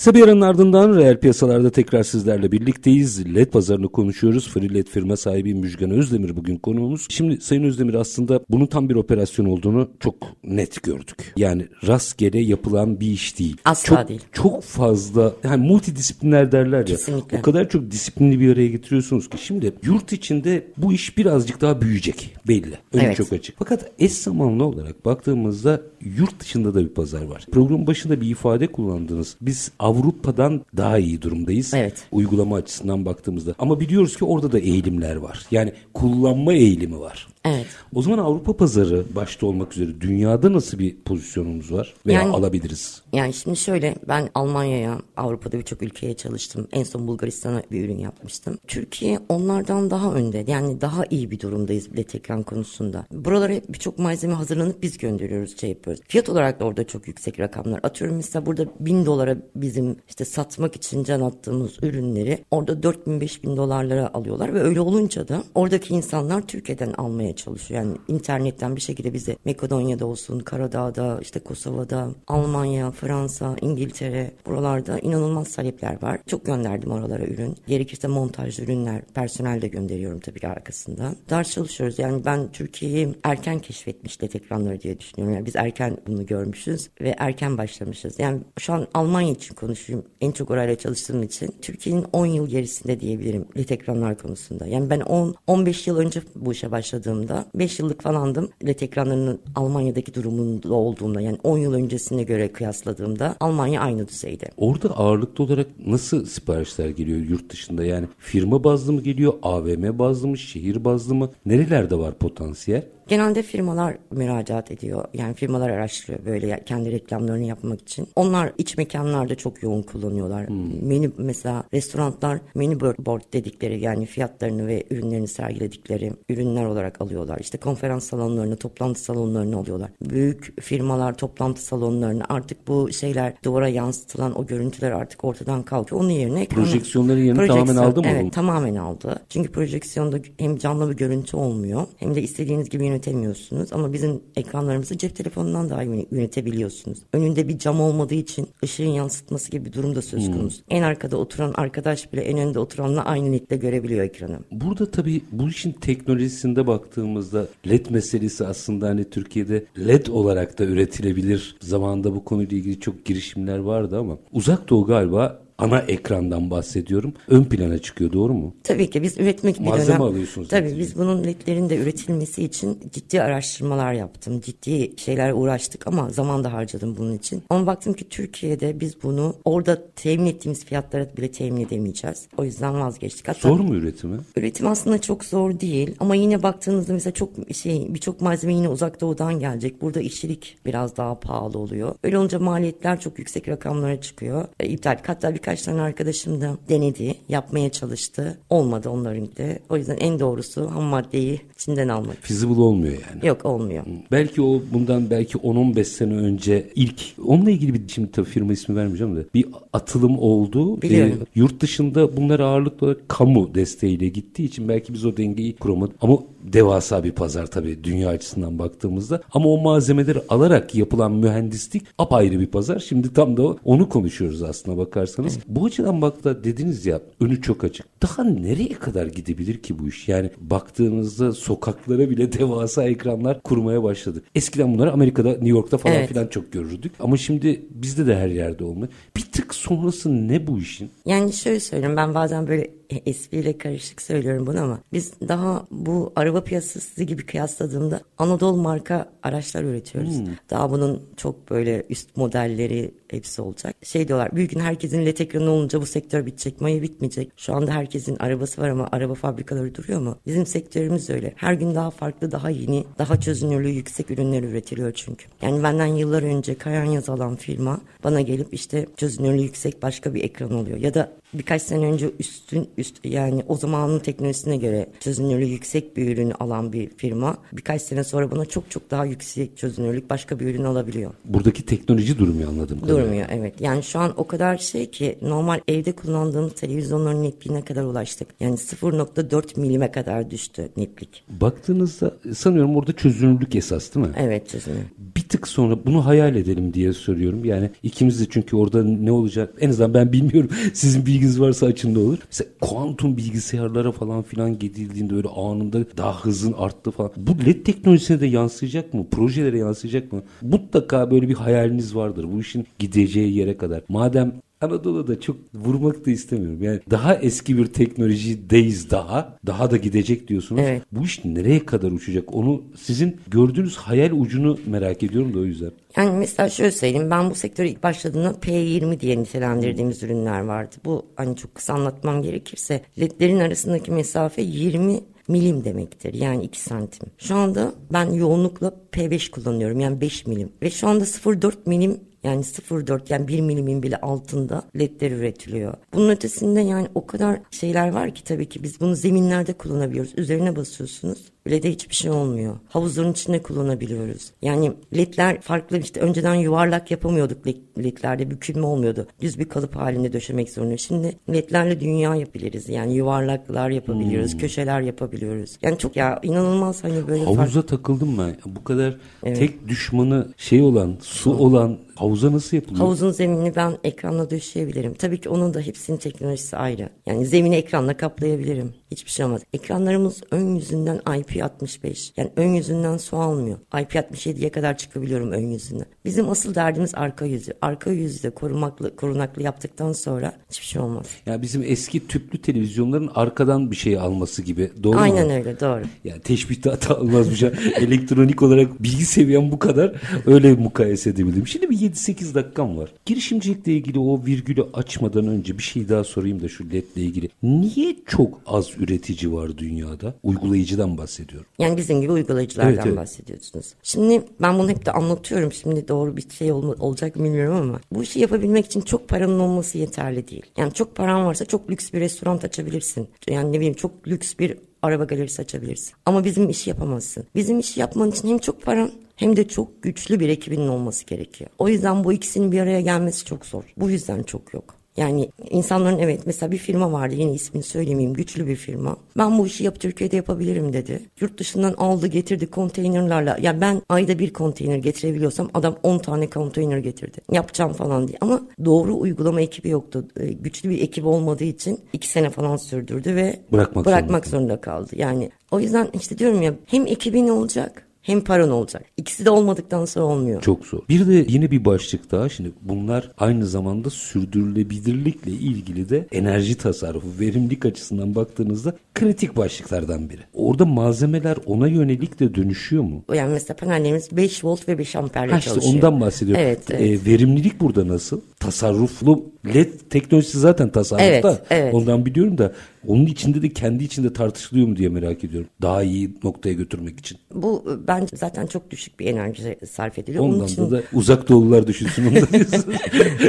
Kısa bir aranın ardından reel piyasalarda tekrar sizlerle birlikteyiz. LED pazarını konuşuyoruz. Free LED firma sahibi Müjgan Özdemir bugün konuğumuz. Şimdi Sayın Özdemir aslında bunun tam bir operasyon olduğunu çok net gördük. Yani rastgele yapılan bir iş değil. Asla çok, değil. Çok fazla yani multidisipliner derler ya. Kesinlikle. O kadar çok disiplinli bir araya getiriyorsunuz ki. Şimdi yurt içinde bu iş birazcık daha büyüyecek belli. Önü Evet. çok açık. Fakat eş zamanlı olarak baktığımızda yurt dışında da bir pazar var. Programın başında bir ifade kullandınız. Biz Avrupa'dan daha iyi durumdayız. Evet. Uygulama açısından baktığımızda. Ama biliyoruz ki orada da eğilimler var. Yani kullanma eğilimi var. Evet. O zaman Avrupa pazarı başta olmak üzere dünyada nasıl bir pozisyonumuz var veya Yani- alabiliriz? Yani şimdi şöyle ben Almanya'ya, Avrupa'da birçok ülkeye çalıştım. En son Bulgaristan'a bir ürün yapmıştım. Türkiye onlardan daha önde. Yani daha iyi bir durumdayız bilet ekran konusunda. Buralara birçok malzeme hazırlanıp biz gönderiyoruz, şey yapıyoruz. Fiyat olarak da orada çok yüksek rakamlar. Atıyorum mesela burada bin dolara bizim işte satmak için can attığımız ürünleri orada 4000 5000 dolarlara alıyorlar ve öyle olunca da oradaki insanlar Türkiye'den almaya çalışıyor. Yani internetten bir şekilde bize Makedonya'da olsun, Karadağ'da, işte Kosova'da, Almanya, Fransa, İngiltere buralarda inanılmaz talepler var. Çok gönderdim oralara ürün. Gerekirse montajlı ürünler, personel de gönderiyorum tabii ki arkasından. Ders çalışıyoruz. Yani ben Türkiye'yi erken keşfetmiş LED ekranları diye düşünüyorum. Yani biz erken bunu görmüşüz ve erken başlamışız. Yani şu an Almanya için konuşayım. En çok orayla çalıştığım için Türkiye'nin 10 yıl gerisinde diyebilirim LED ekranlar konusunda. Yani ben 10 15 yıl önce bu işe başladığımda 5 yıllık falandım. LED ekranlarının Almanya'daki durumunda olduğumda yani 10 yıl öncesine göre kıyasladığımda Almanya aynı düzeyde. Orada ağırlıklı olarak nasıl siparişler geliyor yurt dışında? Yani firma bazlı mı geliyor, AVM bazlı mı, şehir bazlı mı? Nerelerde var potansiyel? Genelde firmalar müracaat ediyor. Yani firmalar araştırıyor böyle kendi reklamlarını yapmak için. Onlar iç mekanlarda çok yoğun kullanıyorlar. Menü mesela restoranlar menü board dedikleri yani fiyatlarını ve ürünlerini sergiledikleri ürünler olarak alıyorlar. İşte konferans salonlarını, toplantı salonlarını alıyorlar. Büyük firmalar toplantı salonlarını artık bu şeyler duvara yansıtılan o görüntüler artık ortadan kalkıyor. Onun yerine ekran- Projeksiyonların yerini tamamen aldı mı Evet, tamamen aldı. Çünkü projeksiyonda hem canlı bir görüntü olmuyor hem de istediğiniz gibi yönetemiyorsunuz. Ama bizim ekranlarımızı cep telefonundan daha iyi yönetebiliyorsunuz. Önünde bir cam olmadığı için ışığın yansıtması gibi bir durum da söz konusu. En arkada oturan arkadaş bile en önde oturanla aynı netle görebiliyor ekranı. Burada tabii bu işin teknolojisinde baktığımızda LED meselesi aslında hani Türkiye'de LED olarak da üretilebilir. Zamanında bu konuyla ilgili çok girişimler vardı ama uzak doğu galiba ana ekrandan bahsediyorum. Ön plana çıkıyor doğru mu? Tabii ki biz üretmek bir Malzeme dönem... alıyorsunuz Tabii neticede. biz bunun ledlerin de üretilmesi için ciddi araştırmalar yaptım. Ciddi şeyler uğraştık ama zaman da harcadım bunun için. Ama baktım ki Türkiye'de biz bunu orada temin ettiğimiz fiyatlara bile temin edemeyeceğiz. O yüzden vazgeçtik. Hatta Zor mu üretimi? Üretim aslında çok zor değil ama yine baktığınızda mesela çok şey birçok malzeme yine uzak doğudan gelecek. Burada işçilik biraz daha pahalı oluyor. Öyle olunca maliyetler çok yüksek rakamlara çıkıyor. E, iptal. Hatta birkaç tane arkadaşım da denedi, yapmaya çalıştı. Olmadı onların de. O yüzden en doğrusu ham maddeyi Çin'den almak. Feasible olmuyor yani. Yok olmuyor. Belki o bundan belki 10-15 sene önce ilk onunla ilgili bir şimdi tabii firma ismi vermeyeceğim de bir atılım oldu. Biliyorum. Ee, yurt dışında bunlar ağırlıklı olarak kamu desteğiyle gittiği için belki biz o dengeyi kuramadık. Ama devasa bir pazar tabii dünya açısından baktığımızda. Ama o malzemeleri alarak yapılan mühendislik apayrı bir pazar. Şimdi tam da onu konuşuyoruz aslına bakarsanız. Bu açıdan baktığında dediniz ya önü çok açık. Daha nereye kadar gidebilir ki bu iş? Yani baktığınızda sokaklara bile <laughs> devasa ekranlar kurmaya başladı. Eskiden bunları Amerika'da, New York'ta falan Evet. filan çok görürdük. Ama şimdi bizde de her yerde olmuyor. Bir tık sonrası ne bu işin? Yani şöyle söyleyeyim ben bazen böyle espriyle karışık söylüyorum bunu ama biz daha bu araba piyasası gibi kıyasladığımda Anadolu marka araçlar üretiyoruz. Hmm. Daha bunun çok böyle üst modelleri hepsi olacak. Şey diyorlar bir gün herkesin led ekranı olunca bu sektör bitecek. Maya bitmeyecek. Şu anda herkesin arabası var ama araba fabrikaları duruyor mu? Bizim sektörümüz öyle. Her gün daha farklı, daha yeni, daha çözünürlüğü yüksek ürünler üretiliyor çünkü. Yani benden yıllar önce Kayan Yaz alan firma bana gelip işte çözünürlüğü yüksek başka bir ekran oluyor. Ya da birkaç sene önce üstün üst yani o zamanın teknolojisine göre çözünürlüğü yüksek bir ürünü alan bir firma birkaç sene sonra buna çok çok daha yüksek çözünürlük başka bir ürün alabiliyor. Buradaki teknoloji durmuyor anladım. Durmuyor evet. Yani şu an o kadar şey ki normal evde kullandığımız televizyonların netliğine kadar ulaştık. Yani 0.4 milime kadar düştü netlik. Baktığınızda sanıyorum orada çözünürlük esas değil mi? Evet çözünürlük. Bir tık sonra bunu hayal edelim diye soruyorum. Yani ikimiz de çünkü orada ne olacak en azından ben bilmiyorum. <laughs> Sizin bilginiz varsa açında olur. Mesela kuantum bilgisayarlara falan filan gidildiğinde öyle anında daha hızın arttı falan. Bu LED teknolojisine de yansıyacak mı? Projelere yansıyacak mı? Mutlaka böyle bir hayaliniz vardır. Bu işin gideceği yere kadar. Madem Anadolu'da çok vurmak da istemiyorum. Yani daha eski bir teknolojideyiz daha. Daha da gidecek diyorsunuz. Evet. Bu iş nereye kadar uçacak? Onu sizin gördüğünüz hayal ucunu merak ediyorum da o yüzden. Yani mesela şöyle söyleyeyim ben bu sektöre ilk başladığımda P20 diye nitelendirdiğimiz ürünler vardı. Bu hani çok kısa anlatmam gerekirse ledlerin arasındaki mesafe 20 milim demektir. Yani 2 santim. Şu anda ben yoğunlukla P5 kullanıyorum. Yani 5 milim. Ve şu anda 0.4 milim yani 0.4 yani 1 milimin bile altında ledler üretiliyor. Bunun ötesinde yani o kadar şeyler var ki tabii ki biz bunu zeminlerde kullanabiliyoruz. Üzerine basıyorsunuz. LED'e hiçbir şey olmuyor. Havuzların içinde kullanabiliyoruz. Yani ledler farklı işte önceden yuvarlak yapamıyorduk ledlerde bükülme olmuyordu. Düz bir kalıp halinde döşemek zorunda. Şimdi ledlerle dünya yapabiliriz. Yani yuvarlaklar yapabiliyoruz, hmm. köşeler yapabiliyoruz. Yani çok ya inanılmaz hani böyle Havuza farklı... takıldım ben. Bu kadar evet. tek düşmanı şey olan, su olan Havuza nasıl yapılıyor? Havuzun zeminini ben ekranla döşeyebilirim. Tabii ki onun da hepsinin teknolojisi ayrı. Yani zemini ekranla kaplayabilirim. Hiçbir şey olmaz. Ekranlarımız ön yüzünden IP65. Yani ön yüzünden su almıyor. IP67'ye kadar çıkabiliyorum ön yüzünden. Bizim asıl derdimiz arka yüzü. Arka yüzü de korumaklı, korunaklı yaptıktan sonra hiçbir şey olmaz. Ya yani bizim eski tüplü televizyonların arkadan bir şey alması gibi. Doğru Aynen mu? öyle doğru. Yani teşbihte hata olmaz bir şey. <laughs> Elektronik olarak bilgi seviyem bu kadar. Öyle mukayese edebildim. Şimdi bir 7-8 dakikam var. Girişimcilikle ilgili o virgülü açmadan önce bir şey daha sorayım da şu LED ile ilgili. Niye çok az üretici var dünyada? Uygulayıcıdan bahsediyorum. Yani bizim gibi uygulayıcılardan evet, evet. bahsediyorsunuz. Şimdi ben bunu hep de anlatıyorum. Şimdi doğru bir şey ol, olacak bilmiyorum ama bu işi yapabilmek için çok paranın olması yeterli değil. Yani çok paran varsa çok lüks bir restoran açabilirsin. Yani ne bileyim çok lüks bir araba galerisi açabilirsin. Ama bizim işi yapamazsın. Bizim işi yapman için hem çok paran hem de çok güçlü bir ekibinin olması gerekiyor. O yüzden bu ikisinin bir araya gelmesi çok zor. Bu yüzden çok yok. Yani insanların evet mesela bir firma vardı yine ismini söylemeyeyim güçlü bir firma. Ben bu işi yap Türkiye'de yapabilirim dedi. Yurt dışından aldı getirdi konteynerlarla. Ya yani ben ayda bir konteyner getirebiliyorsam adam 10 tane konteyner getirdi. Yapacağım falan diye. Ama doğru uygulama ekibi yoktu. Ee, güçlü bir ekip olmadığı için iki sene falan sürdürdü ve bırakmak, bırakmak zorunda. zorunda kaldı. Yani o yüzden işte diyorum ya hem ekibin olacak hem paran olacak. İkisi de olmadıktan sonra olmuyor. Çok zor. Bir de yine bir başlık daha. Şimdi bunlar aynı zamanda sürdürülebilirlikle ilgili de enerji tasarrufu, verimlilik açısından baktığınızda kritik başlıklardan biri. Orada malzemeler ona yönelik de dönüşüyor mu? Yani mesela panellerimiz 5 volt ve 5 amperle ha işte çalışıyor. Ondan bahsediyorum. Evet, evet. E, verimlilik burada nasıl? Tasarruflu LED teknolojisi zaten tasarrufta. Evet, evet. Ondan biliyorum da onun içinde de kendi içinde tartışılıyor mu diye merak ediyorum. Daha iyi noktaya götürmek için. Bu bence zaten çok düşük bir enerji sarf ediliyor. Ondan Onun için... da uzak doğulular düşünsün onu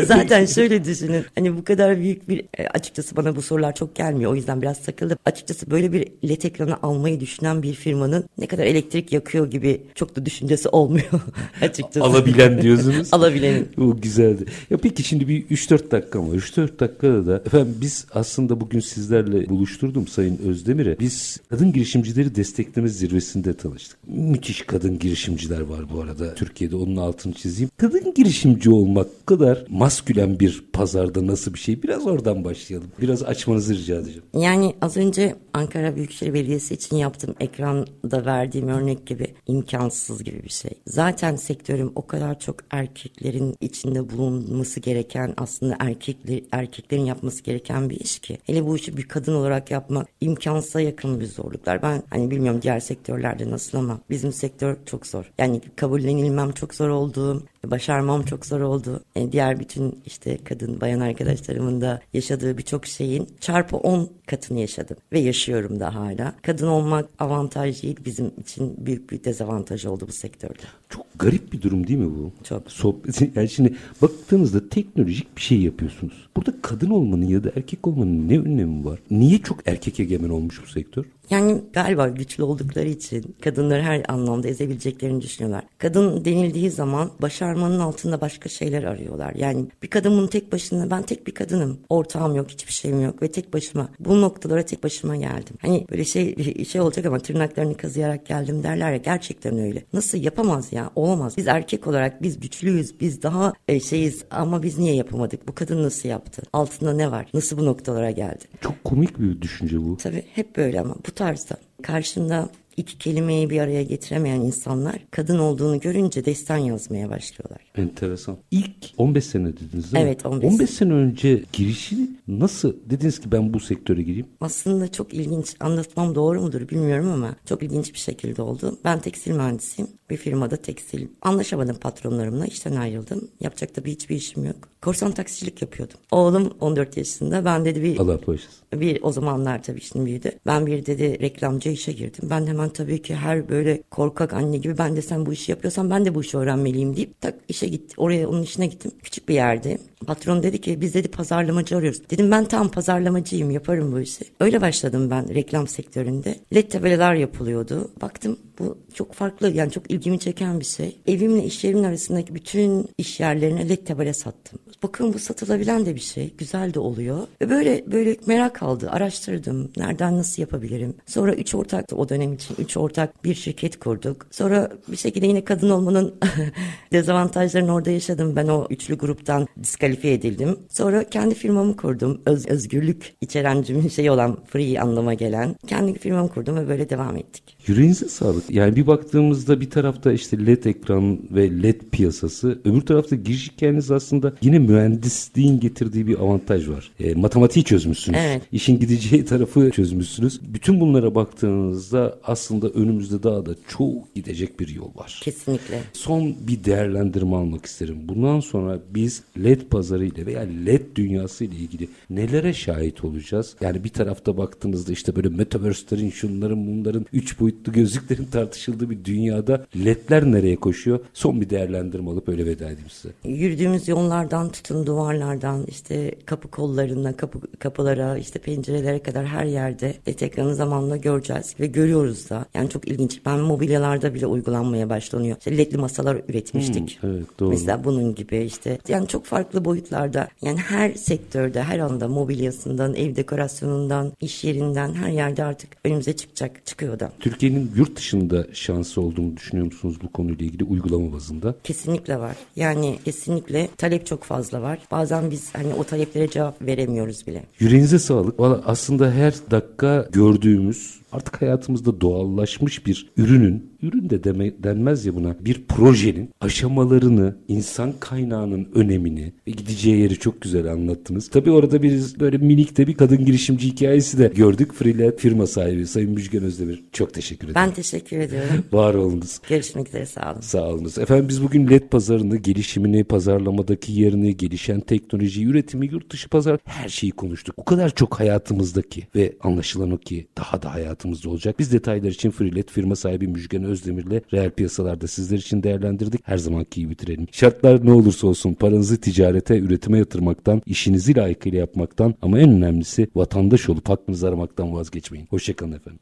<laughs> zaten şöyle düşünün. Hani bu kadar büyük bir e, açıkçası bana bu sorular çok gelmiyor. O yüzden biraz takıldım. Açıkçası böyle bir led ekranı almayı düşünen bir firmanın ne kadar elektrik yakıyor gibi çok da düşüncesi olmuyor <laughs> açıkçası. Alabilen diyorsunuz. Alabilenin. O güzeldi. Ya peki şimdi bir 3-4 dakika mı? 3-4 dakikada da efendim biz aslında bugün sizlerle buluşturdum Sayın Özdemir'e. Biz kadın girişimcileri destekleme zirvesinde tanıştık. Müthiş kadın girişimciler var bu arada. Türkiye'de onun altını çizeyim. Kadın girişimci olmak kadar maskülen bir pazarda nasıl bir şey? Biraz oradan başlayalım. Biraz açmanızı rica edeceğim. Yani az önce Ankara Büyükşehir Belediyesi için yaptığım ekranda verdiğim örnek gibi imkansız gibi bir şey. Zaten sektörüm o kadar çok erkeklerin içinde bulunması gereken aslında erkekler, erkeklerin yapması gereken bir iş ki. Hele bu işi bir kadın olarak yapmak imkansıza yakın bir zorluklar. Ben hani bilmiyorum diğer sektörlerde nasıl ama bizim sektör çok zor. Yani kabullenilmem çok zor oldu başarmam çok zor oldu. Yani e, diğer bütün işte kadın bayan arkadaşlarımın da yaşadığı birçok şeyin çarpı 10 katını yaşadım ve yaşıyorum da hala. Kadın olmak avantaj değil bizim için büyük bir dezavantaj oldu bu sektörde. Çok garip bir durum değil mi bu? Çok. Sohbet, yani şimdi baktığınızda teknolojik bir şey yapıyorsunuz. Burada kadın olmanın ya da erkek olmanın ne önemi var? Niye çok erkek egemen olmuş bu sektör? Yani galiba güçlü oldukları için kadınları her anlamda ezebileceklerini düşünüyorlar. Kadın denildiği zaman başarmanın altında başka şeyler arıyorlar. Yani bir kadın bunu tek başına ben tek bir kadınım. Ortağım yok, hiçbir şeyim yok ve tek başıma bu noktalara tek başıma geldim. Hani böyle şey <laughs> şey olacak ama tırnaklarını kazıyarak geldim derler ya gerçekten öyle. Nasıl yapamaz ya? Olamaz. Biz erkek olarak biz güçlüyüz. Biz daha e, şeyiz ama biz niye yapamadık? Bu kadın nasıl yaptı? Altında ne var? Nasıl bu noktalara geldi? Çok komik bir düşünce bu. Tabii hep böyle ama bu tarzda. Karşında iki kelimeyi bir araya getiremeyen insanlar kadın olduğunu görünce destan yazmaya başlıyorlar. Enteresan. İlk 15 sene dediniz değil evet, mi? 15 15 sene önce girişi nasıl dediniz ki ben bu sektöre gireyim? Aslında çok ilginç anlatmam doğru mudur bilmiyorum ama çok ilginç bir şekilde oldu. Ben tekstil mühendisiyim. Bir firmada tekstil. Anlaşamadım patronlarımla işten ayrıldım. Yapacak da bir hiçbir işim yok. Korsan taksicilik yapıyordum. Oğlum 14 yaşında. Ben dedi bir... Allah bağışlasın. Bir o zamanlar tabii şimdi büyüdü. Ben bir dedi reklamcı işe girdim. Ben hemen tabii ki her böyle korkak anne gibi ben de sen bu işi yapıyorsan ben de bu işi öğrenmeliyim deyip tak işe gitti. Oraya onun işine gittim. Küçük bir yerde. Patron dedi ki biz dedi pazarlamacı arıyoruz. Dedim ben tam pazarlamacıyım yaparım bu işi. Öyle başladım ben reklam sektöründe. LED tabelalar yapılıyordu. Baktım bu çok farklı yani çok ilgimi çeken bir şey. Evimle iş yerimin arasındaki bütün iş yerlerine led tabela sattım. Bakın bu satılabilen de bir şey. Güzel de oluyor. Ve böyle böyle merak kaldı. Araştırdım. Nereden nasıl yapabilirim? Sonra üç ortak o dönem için üç ortak bir şirket kurduk. Sonra bir şekilde yine kadın olmanın <laughs> dezavantajlarını orada yaşadım. Ben o üçlü gruptan diskalifiye edildim. Sonra kendi firmamı kurdum. Öz, özgürlük içeren cümle şey olan free anlama gelen. Kendi firmamı kurdum ve böyle devam ettik. Yüreğinize sağlık. Yani bir baktığımızda bir tarafta işte LED ekran ve LED piyasası, öbür tarafta giriş hikayeniz aslında yine mühendisliğin getirdiği bir avantaj var. E, matematiği çözmüşsünüz. Evet. İşin gideceği tarafı çözmüşsünüz. Bütün bunlara baktığınızda aslında önümüzde daha da çok gidecek bir yol var. Kesinlikle. Son bir değerlendirme almak isterim. Bundan sonra biz LED pazarı ile veya LED dünyası ile ilgili nelere şahit olacağız? Yani bir tarafta baktığınızda işte böyle metaverse'lerin, şunların, bunların, üç boyutlu gözlüklerin <laughs> tartışıldığı bir dünyada ledler nereye koşuyor? Son bir değerlendirme alıp öyle veda edeyim size. Yürüdüğümüz yollardan tutun duvarlardan işte kapı kollarına, kapı, kapılara, işte pencerelere kadar her yerde led ekranı zamanla göreceğiz ve görüyoruz da. Yani çok ilginç. Ben mobilyalarda bile uygulanmaya başlanıyor. İşte ledli masalar üretmiştik. Hmm, evet doğru. Mesela bunun gibi işte yani çok farklı boyutlarda yani her sektörde her anda mobilyasından, ev dekorasyonundan, iş yerinden her yerde artık önümüze çıkacak, çıkıyor da. Türkiye'nin yurt dışında şansı olduğunu düşünüyor musunuz bu konuyla ilgili uygulama bazında? Kesinlikle var. Yani kesinlikle talep çok fazla var. Bazen biz hani o taleplere cevap veremiyoruz bile. Yüreğinize sağlık. Valla aslında her dakika gördüğümüz artık hayatımızda doğallaşmış bir ürünün ürün de deme, denmez ya buna bir projenin aşamalarını insan kaynağının önemini ve gideceği yeri çok güzel anlattınız. Tabi orada bir böyle minik de bir kadın girişimci hikayesi de gördük. Freelance firma sahibi Sayın Müjgan Özdemir. Çok teşekkür ederim. Ben teşekkür ediyorum. <laughs> Var olunuz. Görüşmek üzere sağ olun. Sağ olunuz. Efendim biz bugün LED pazarını, gelişimini, pazarlamadaki yerini, gelişen teknoloji, üretimi, yurt dışı pazar her şeyi konuştuk. O kadar çok hayatımızdaki ve anlaşılan o ki daha da hayatımızda olacak. Biz detaylar için Freelet firma sahibi Müjgan Özdemir'le reel piyasalarda sizler için değerlendirdik. Her zamanki gibi bitirelim. Şartlar ne olursa olsun paranızı ticarete, üretime yatırmaktan, işinizi layıkıyla yapmaktan ama en önemlisi vatandaş olup hakkınızı aramaktan vazgeçmeyin. Hoşçakalın efendim.